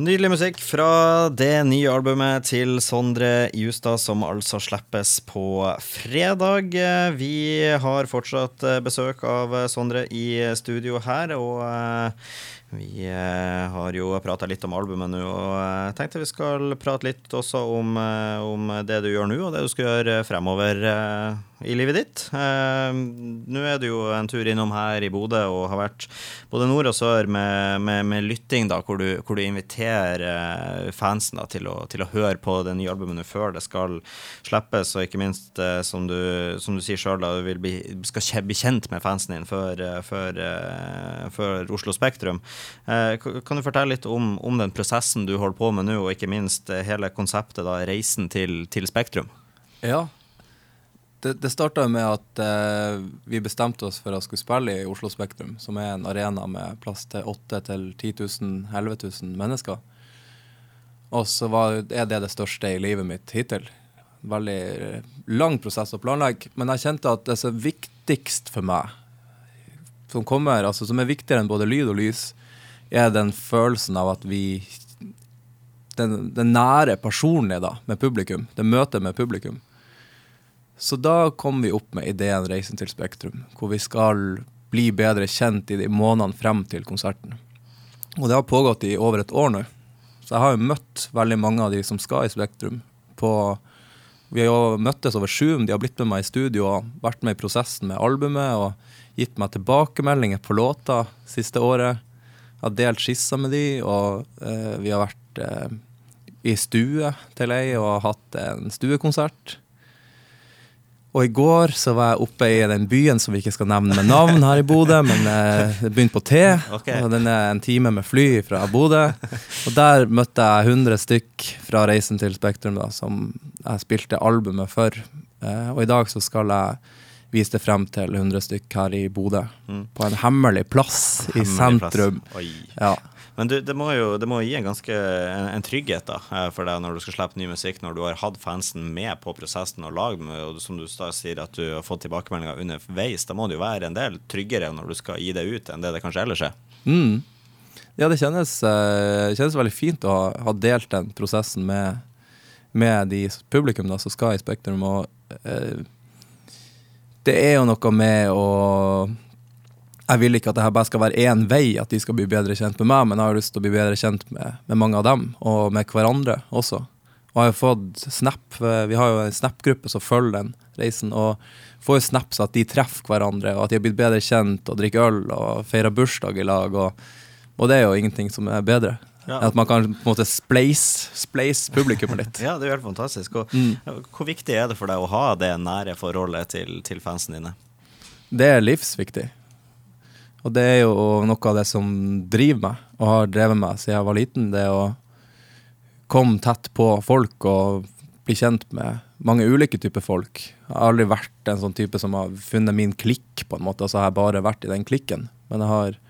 Nydelig musikk fra det nye albumet til Sondre Justad, som altså slippes på fredag. Vi har fortsatt besøk av Sondre i studio her, og eh, vi eh, har jo prata litt om albumet nå, og jeg tenkte vi skal prate litt også om, eh, om det du gjør nå, og det du skal gjøre fremover eh, i livet ditt. Nå er du jo en tur innom her i Bodø og har vært både nord og sør med, med, med lytting, da, hvor du, hvor du inviterer fansen da, til, å, til, å, høre på det nye albumet før det skal slippes, og ikke minst, som du, som du sier sjøl, du bli, skal bli kjent med fansen din før, før, før Oslo Spektrum. Eh, kan du fortelle litt om, om, den prosessen du holder på med nå, og ikke minst eh, hele konseptet, da, reisen til, til Spektrum? Ja. Det, det starta med at eh, vi bestemte oss for å skulle spille i Oslo Spektrum, som er en arena med plass til 8 10 000, 11 000 mennesker. Og så er det det største i livet mitt hittil. Veldig eh, lang prosess å planlegge, men jeg kjente at det som er viktigst for meg, som kommer, altså som er viktigere enn både lyd og lys, er den følelsen av at vi Den, den nære personlige da, med publikum. Det møtet med publikum. Så da kom vi opp med ideen Reisen til Spektrum, hvor vi skal bli bedre kjent i de månedene frem til konserten. Og det har pågått i over et år nå. Så jeg har jo møtt veldig mange av de som skal i Spektrum. på vi har jo møttes over Zoom, de har blitt med meg i studio og vært med i prosessen med albumet og gitt meg tilbakemeldinger på låta siste året. Har delt skisser med de, og eh, vi har vært eh, i stue til ei og hatt en stuekonsert. Og i går så var jeg oppe i den byen som vi ikke skal nevne med navn her i Bodø, men eh, det begynte på T. Okay. og Den er en time med fly fra Bodø. Og der møtte jeg 100 stykk fra Reisen til Spektrum, da, som jeg spilte albumet for. Eh, og i dag så skal jeg viste frem til 100 stykk her i Bodø. Mm. På en hemmelig plass hemmelig i sentrum. Ja. Men du, det, må jo det må gi en ganske en, en, trygghet da, eh, for deg når du skal slippe ny musikk, når du har hatt fansen med på prosessen og lag med, og som du da sier at du har fått tilbakemeldinger underveis. Da må det jo være en del tryggere når du skal gi det ut, enn det det kanskje ellers er. Mm. Ja, det kjennes, uh, kjennes, veldig fint å ha, ha delt den prosessen med, med de publikum da, som skal i Spektrum. og uh, det er jo noe med å Jeg vil ikke at det bare skal være én vei, at de skal bli bedre kjent med meg, men jeg har lyst til å bli bedre kjent med, med mange av dem, og med hverandre også. Og jeg har fått snap, Vi har jo en snap-gruppe som følger den reisen. og får jo snaps at de treffer hverandre, og at de har blitt bedre kjent og drikker øl og feirer bursdag i lag. Og, og det er jo ingenting som er bedre. Ja. At man kan på en måte spleise, spleise publikummet litt. ja, det er jo helt fantastisk. Og, mm. Hvor viktig er det for deg å ha det nære forholdet til, til fansen dine? Det er livsviktig. Og det er jo noe av det som driver meg, og har drevet meg siden jeg var liten. Det å komme tett på folk og bli kjent med mange ulike typer folk. Jeg har aldri vært en sånn type som har funnet min klikk, på en måte. Altså jeg har bare vært i den klikken. Men jeg har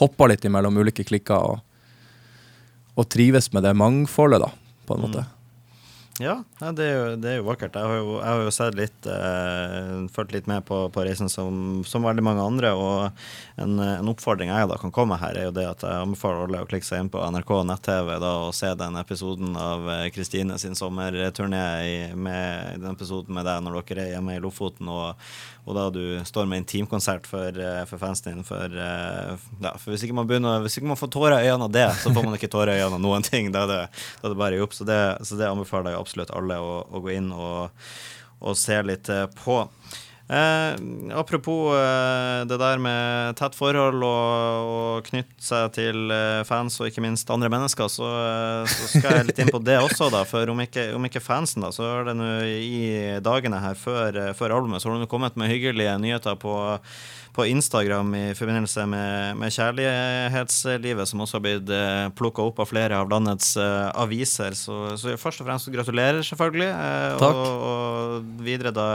hoppa litt imellom ulike klikker. og og trives med det mangfoldet, da, på en måte. Mm. Ja, det er, jo, det er, jo, vakkert. Jeg har jo, jeg har jo sett litt eh, Fulgt litt med på, på reisen som, som, veldig mange andre. Og en, en, oppfordring jeg da kan komme her, er jo det at jeg anbefaler alle å klikke seg inn på NRK nett-TV og se den episoden av eh, Kristine sin sommerturné med den episoden med deg når dere er hjemme i Lofoten, og, og da du står med en teamkonsert for, eh, for fansen din. For, eh, ja, for hvis, ikke man begynner, hvis ikke man får tårer i øynene av det, så får man ikke tårer i øynene av noen ting. Da er det, da er det bare jobb. Så det, så det anbefaler jeg absolutt alle å, å gå inn og, og se litt eh, på. Eh, apropos eh, det der med tett forhold og, og knytte seg til eh, fans og ikke minst andre mennesker, så, eh, så, skal jeg litt inn på det også, da. For om ikke, om ikke fansen, da, så er det nå i dagene her før, eh, før albumet, så har nå kommet med hyggelige nyheter på på Instagram i forbindelse med, med kjærlighetslivet, som også har blitt eh, plukka opp av flere av landets eh, aviser. Så, så, først og fremst gratulerer, selvfølgelig. Eh, Takk. Og, og, videre, da.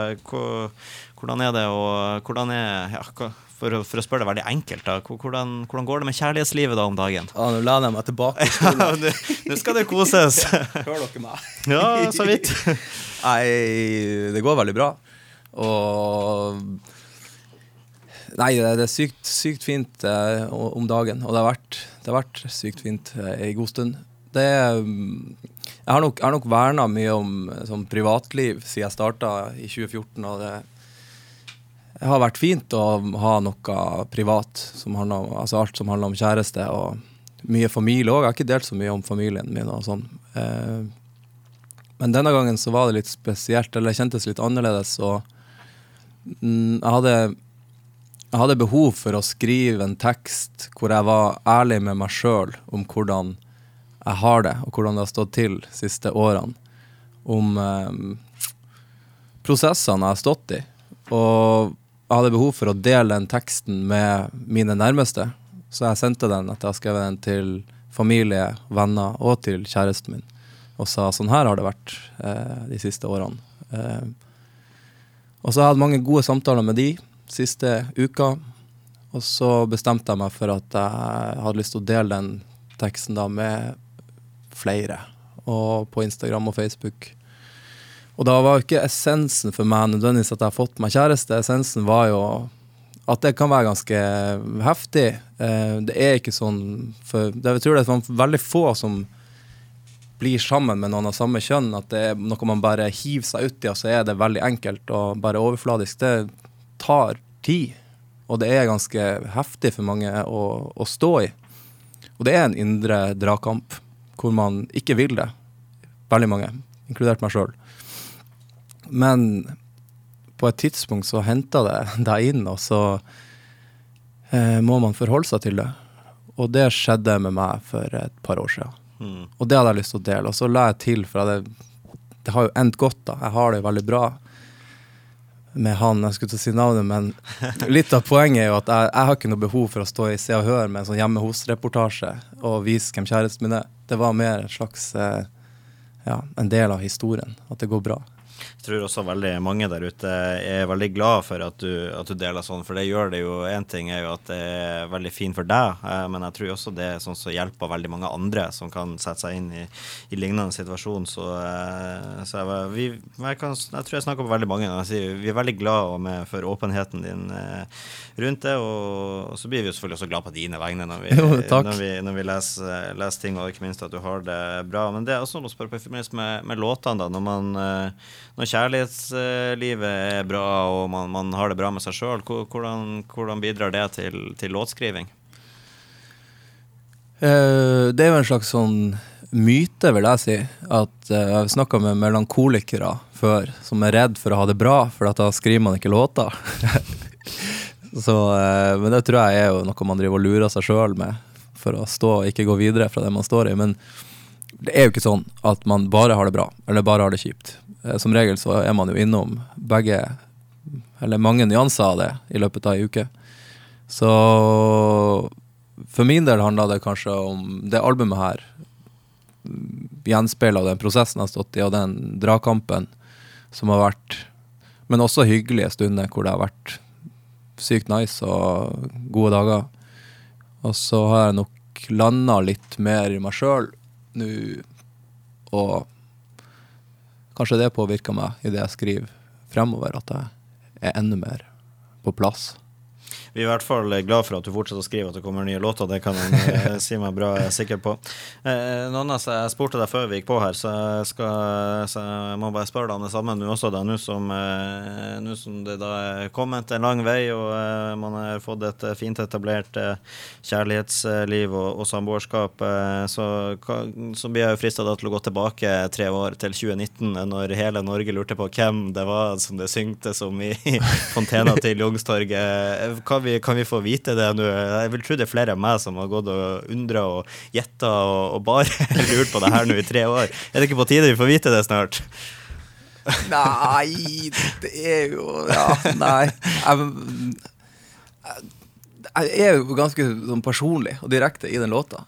Hvordan er det, og hvordan er ja, for for å, spørre det veldig enkelt, da. Hvordan, hvordan, går det med kjærlighetslivet da om dagen? Ja, Nå lener jeg meg tilbake. Nå skal det koses. Hører dere meg? ja, så vidt. Nei, det går veldig bra. Og Nei, det er sykt, sykt fint eh, om dagen. Og det har vært, det har vært sykt fint eh, en god stund. Det mm, Jeg har nok, jeg nok verna mye om sånn privatliv siden jeg starta i 2014. og det det har vært fint å ha noe privat, som om, altså alt som handler om kjæreste og mye familie òg. Jeg har ikke delt så mye om familien min og sånn. Eh, men denne gangen så var det litt spesielt, eller det kjentes litt annerledes. Og mm, jeg hadde jeg hadde behov for å skrive en tekst hvor jeg var ærlig med meg sjøl om hvordan jeg har det, og hvordan det har stått til de siste årene. Om eh, prosessene jeg har stått i. Og jeg hadde behov for å dele den teksten med mine nærmeste. Så jeg sendte den etter jeg har skrevet den til familie, venner og til kjæresten min. Og sa sånn her har det vært eh, de siste årene. Eh, og så har jeg hatt mange gode samtaler med de siste uka. Og så bestemte jeg meg for at jeg hadde lyst til å dele den teksten da med flere. Og på Instagram og Facebook. Og da var jo ikke essensen for meg nødvendigvis at jeg har fått meg kjæreste. Essensen var jo at det kan være ganske heftig. Eh, det er ikke sånn for Jeg tror det er veldig få som blir sammen med noen av samme kjønn. At det er noe man bare hiver seg uti, og så er det veldig enkelt og bare overfladisk. Det tar tid. Og det er ganske heftig for mange å, å stå i. Og det er en indre dragkamp hvor man ikke vil det. Veldig mange, inkludert meg sjøl. Men på et tidspunkt så henter det deg inn, og så eh, må man forholde seg til det. Og det skjedde med meg for et par år siden. Mm. Og det hadde jeg lyst til å dele. Og så la jeg til, for det, det har jo endt godt, da. Jeg har det veldig bra med han, jeg skulle til å si navnet, men litt av poenget er jo at jeg, jeg har ikke noe behov for å stå i Se og Hør med en sånn hjemme hos-reportasje og vise hvem kjæresten min er. Det var mer en slags eh, ja, en del av historien, at det går bra. Jeg tror også veldig mange der ute er veldig glad for at du, at du deler sånn, for det gjør det jo Én ting er jo at det er veldig fint for deg, eh, men jeg tror også det er sånn som hjelper veldig mange andre som kan sette seg inn i, i lignende situasjon. Så, eh, så jeg, vi, jeg, kan, jeg, tror jeg snakker på veldig mange når jeg sier vi er veldig glad med, for åpenheten din eh, rundt det, og, og, så blir vi jo selvfølgelig også glad på dine vegne når vi, når vi, når vi leser, leser, ting, og ikke minst at du har det bra. Men det er også noe å spørre på med, med låtene, da, når man når kjærlighetslivet er bra og man, man har det bra med seg sjøl, hvordan, hvordan, bidrar det til, til låtskriving? Uh, det er jo en slags sånn myte, vil jeg si. At uh, Jeg har snakka med melankolikere før som er redd for å ha det bra, for da skriver man ikke låter. Så, uh, men det tror jeg er jo noe man driver og lurer seg sjøl med, for å stå og ikke gå videre fra det man står i. Men det er jo ikke sånn at man bare har det bra, eller bare har det kjipt. Eh, som regel så er man jo innom begge, eller mange nyanser av det i løpet av ei uke. Så for min del handla det kanskje om det albumet her gjenspeila den prosessen jeg har stått i, og den dragkampen som har vært Men også hyggelige stunder hvor det har vært sykt nice og gode dager. Og så har jeg nok landa litt mer i meg sjøl nå og Kanskje det påvirker meg i det jeg skriver fremover, at jeg er enda mer på plass. Vi er i hvert fall glad for at du fortsetter å skrive at det kommer nye låter. Det kan jeg eh, si meg bra sikker på. Eh, Nonna, jeg spurte deg før vi gikk på her, så jeg, skal, så jeg må bare spørre deg det samme nå også. Nå som, eh, som, det da er kommet en lang vei, og eh, man har fått et eh, fint etablert eh, kjærlighetsliv og, og samboerskap, så, så, blir jeg jo frista til å gå tilbake tre år til 2019, når hele Norge lurte på hvem det var som det syngte som i fontena til Youngstorget. Hva vi, kan vi få vite det nå? Jeg vil tro det er flere enn meg som har gått og undra og gjetta og, og, bare lurt på det her nå i tre år. Er det ikke på tide vi får vite det snart? Nei, det er jo Ja, nei. Jeg, jeg er jo ganske sånn personlig og direkte i den låta.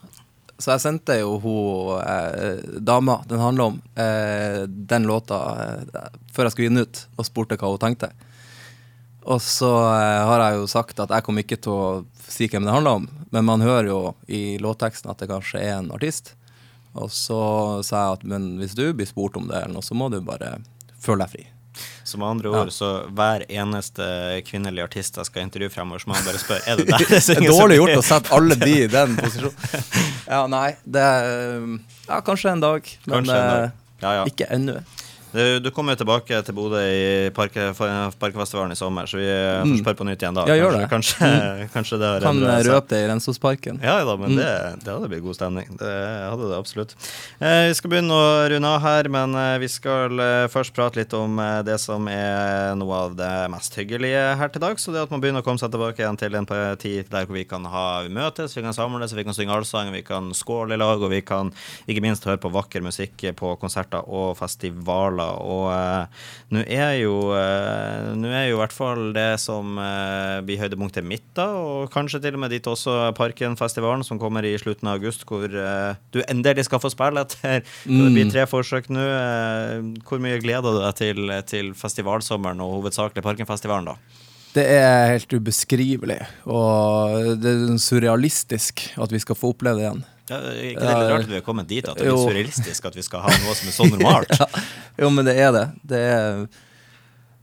Så jeg sendte jo hun eh, dama den handler om, eh, den låta eh, før jeg skulle gi den ut, og spurte hva hun tenkte. Og så eh, har jeg jo sagt at jeg kommer ikke til å si hvem det handler om, men man hører jo i låtteksten at det kanskje er en artist. Og så sa jeg at men hvis du blir spurt om det, eller noe, så må du bare føle deg fri. Så med andre Ja. ord, så hver eneste kvinnelige artist jeg skal intervjue fremover, så må jeg bare spørre er det deg det er dårlig gjort å sette alle de i den posisjonen. Ja, nei, det Ja, kanskje en dag, men Kanskje en dag. eh, Ja, ja. ikke ennå. Du, du kommer jo tilbake til Bodø i parke, Parkfestivalen i sommer, så vi mm. får Mm. spørre på nytt igjen da. Ja, gjør det. Kanskje, kanskje det Kan eh, røpe det i Rensåsparken. Ja da, men Mm. det, det hadde blitt god stemning. Det hadde det absolutt. Eh, vi skal begynne å runde av her, men eh, vi skal eh, først prate litt om eh, det som er noe av det mest hyggelige her til dags. Så det at man begynner å komme seg tilbake igjen til en tid der hvor vi kan ha vi møtes, vi kan samles, vi kan synge allsang, vi kan skåle i lag, og vi kan ikke minst høre på vakker musikk på konserter og festivaler. Og eh, nå er jo eh, Nå er jo i hvert fall det som eh, blir høydepunktet mitt, da, og kanskje til og med dit også Parkenfestivalen, som kommer i slutten av august, hvor du endelig skal få spille etter. Det blir Mm. tre forsøk nå. Hvor mye gleder du deg til, til festivalsommeren og hovedsakelig Parkenfestivalen, da? Det er helt ubeskrivelig, og det er surrealistisk at vi skal få oppleve det igjen. Ja, ikke det litt Ja, rart at vi har kommet dit? At det er litt surrealistisk at vi skal ha noe som er så normalt? Jo, men det er det. Det, er,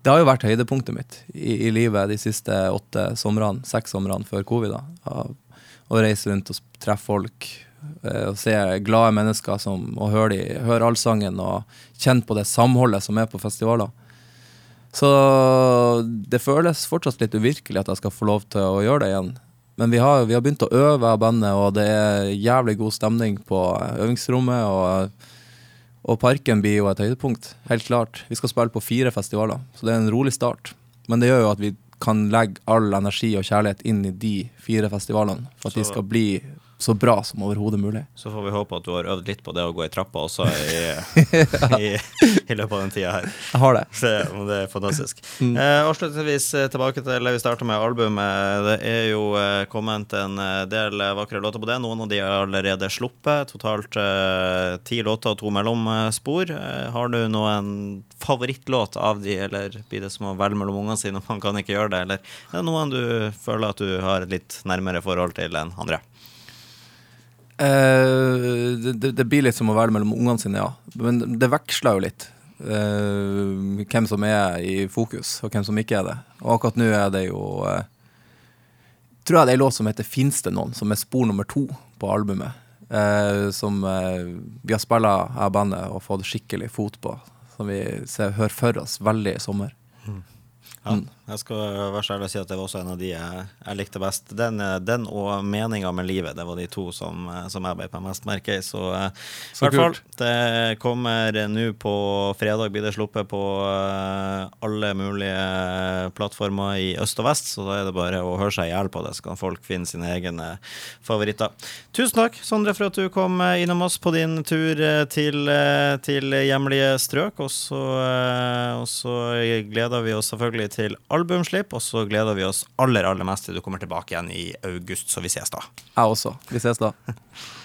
det har jo vært høydepunktet mitt i, i livet de siste åtte somrene, seks somrene før covid. da. Å reise rundt og treffe folk, eh, og se glade mennesker som, og høre, de, høre allsangen og kjenne på det samholdet som er på festivaler. Så det føles fortsatt litt uvirkelig at jeg skal få lov til å gjøre det igjen. Men vi har, vi har begynt å øve av bandet, og det er jævlig god stemning på øvingsrommet. og og parken blir jo et høydepunkt, helt klart. Vi skal spille på fire festivaler, så det er en rolig start. Men det gjør jo at vi kan legge all energi og kjærlighet inn i de fire festivalene, for at de skal bli så bra som overhodet mulig. Så får vi håpe at du har øvd litt på det å gå i trappa også i, i, i løpet av den tida her. Jeg har det. Så det, det er fantastisk. Mm. Eh, avslutningsvis eh, tilbake til det vi starta med albumet. Det er jo eh, kommet en eh, del vakre låter på det. Noen av de er allerede sluppet. Totalt eh, ti låter og to mellomspor. Eh, har du noen favorittlåt av de, eller blir det som å velge mellom ungene sine, man kan ikke gjøre det? Eller er det noen du føler at du har et litt nærmere forhold til enn andre? Eh, det, det, blir litt som å være mellom ungene sine, ja. Men det veksler jo litt. Uh, hvem som er i fokus, og hvem som ikke er det. Og akkurat nå er det jo uh, Tror jeg det er en låt som heter 'Fins det noen', som er spor nummer to på albumet. som vi har spilla her bandet og fått skikkelig fot på. Som vi ser, hører for oss veldig i sommer. Ja, jeg skal være så ærlig si at det var også en av de jeg, jeg likte best. Den, eh, den og 'Meninga med livet', det var de to som, eh, som jeg beit meg mest merke i. Så, eh, Så hvert fall, det kommer nå på fredag, blir det sluppet på alle mulige plattformer i øst og vest, så da er det bare å høre seg i hjel på det, så kan folk finne sine egne favoritter. Tusen takk, Sondre, for at du kom innom oss på din tur til, til hjemlige strøk. Og så, og så gleder vi oss selvfølgelig til albumslipp, og så gleder vi oss aller, aller mest til du kommer tilbake igjen i august, så vi ses da. Jeg også. Vi ses da.